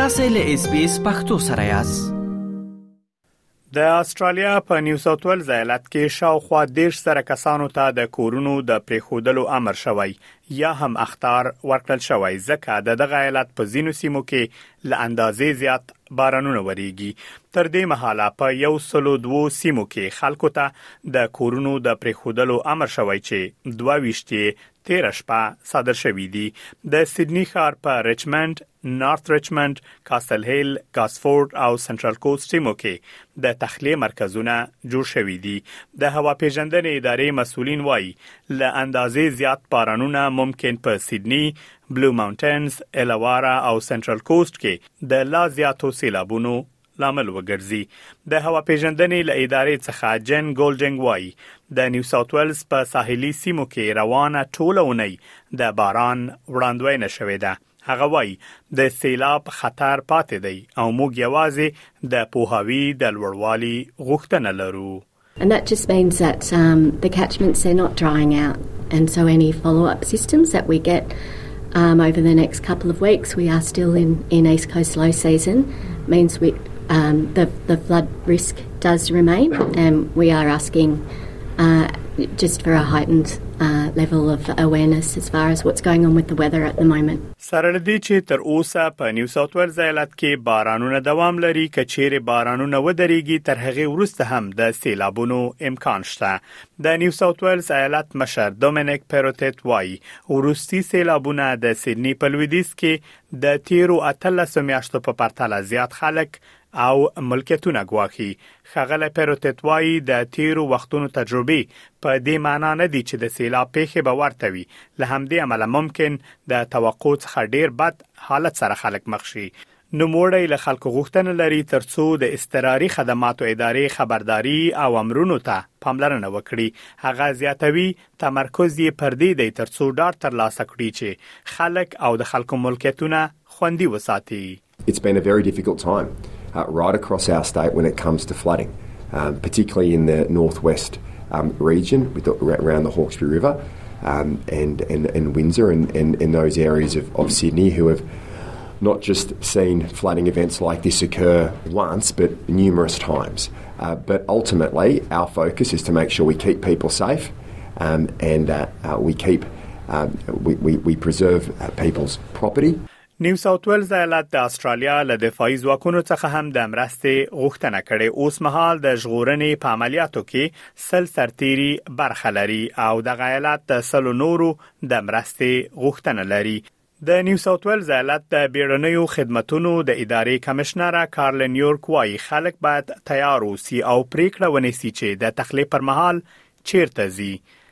تاسو له اس بي اس پختو سره یاست د استرالیا په نیو ساوث ویلز ایالت کې شاوخوا 10 سره کسانو ته د کورونو د پریخودلو امر شوی یا هم اختار ورکړل شوی ځکه د دغه ایالت په ځینو سیمو کې له اندازې زیات بارانونه ورېږي. تر دې مهاله په یو سلو دوو سیمو کې خلکو ته د کورونو د پرېښودلو امر شوی چې دوه ویشت یې تېره شپه صادر شوي دي. د سیډني ښار په ریچمنډ، نارت ریچمنډ، کاسل هیل، ګاسفورډ او سنټرل کوسټ سیمو کې د تخلیې مرکزونه جوړ شوي دي. د هواپېژندنې ادارې مسؤلین وايي، له اندازې زیات بارانونه ممکن په سیډني، بلو ماونټنز، الوارا او سنټرل کوسټ کې د لا زیاتو سیلابونو لامل وګرځي د هوا پیژندنې له ادارې څخه جن ګولډنګ وایي د نیو ساوت ویلز په ساحلي سیمو کې روانه ټوله اونۍ د باران وړاندوینه شوې ده هغه وایي د سیلاب خطر پاتې دی او موږ یوازې د پوهاوي د لوړوالي غوښتنه لرو And that just means that um, the catchments they're not drying out, and so any follow-up systems that we get um, over the next couple of weeks, we are still in in east coast low season, means we um, the, the flood risk does remain, and we are asking uh, just for a heightened uh, level of awareness as far as what's going on with the weather at the moment. سره له دې چې تر اوسه په نیو ساوت ویلز ایالت کې بارانونه دوام لري که چیرې بارانونه ودرېږي تر هغه وروسته هم د سیلابونو امکان شته د نیو ساوت ویلز ایالت مشر دومینیک پیروتیت وایي وروستي سیلابونه د سیدنی په لویدیځ کې د تیرو 13 میاشتو په پرتله زیات خلک او ملکیتونه ګواښي. ښاغلی پیروتیت وايي، د تېرو وختونو تجربې په دې معنا نه دي چې د سېلاب پېښې به ورته وي، له همدې امله ممکن د توقع څخه ډېر بد حالت سره خلک مخ شي. نوموړی له خلکو غوښتنه لري ترڅو د اضطراري خدماتو ادارې خبرداري او امرونو ته پاملرنه وکړي. هغه زیاتوي، تمرکز یې پر دې دی ترڅو ډاډ ترلاسه کړي چې خلک او د خلکو ملکیتونه خوندي وساتي. It's been a very difficult time. uh, right across our state when it comes to flooding, um, particularly in the northwest um, region with the, around the Hawkesbury River um, and, and, and Windsor and, and, and those areas of, of Sydney who have not just seen flooding events like this occur once, but numerous times. Uh, but ultimately, our focus is to make sure we keep people safe um, and uh, uh, we keep um, we, we, we, preserve uh, people's property. نیو ساوت ویلز ایالت د استرالیا له دفاعي ځواکونو څخه هم د مرستې غوښتنه کړې اوس مهال د ژغورنې په عملیاتو کې سل سرتیري برخه لري او د غیالت د سل نورو د مرستې غوښتنه لري د نیو ساوت ویلز ایالت د بیړنیو خدماتو د ادارې کمشنر کارل نیویورک وايي خلک باید تیار اوسي او پریکړه ونیسي چې د تخلیه پر مهال چیرته ځي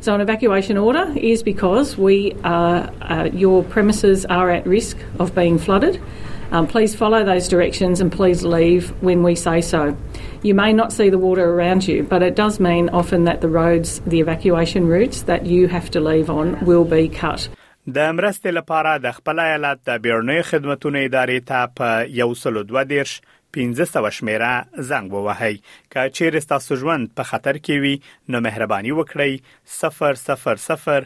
So, an evacuation order is because we are, uh, your premises are at risk of being flooded. Um, please follow those directions and please leave when we say so. You may not see the water around you, but it does mean often that the roads, the evacuation routes that you have to leave on, will be cut. د لپاره د خپل ایالت د ادارې ته په 102 پنځه سوه شمېره زنګ ووهئ. که چېرې ستاسو ژوند په خطر کې وي، نو مهرباني وکړئ صفر صفر صفر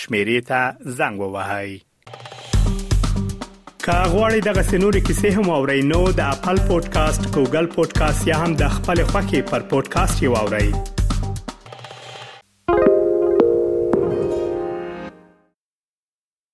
شمېرې ته زنګ ووهئ. که غواړئ دغسې نورې کیسې هم واورئ نو د خپل پودکاسټ ګوګل پودکاسټ یا هم د خپل خوښې پر پودکاسټ یې واورئ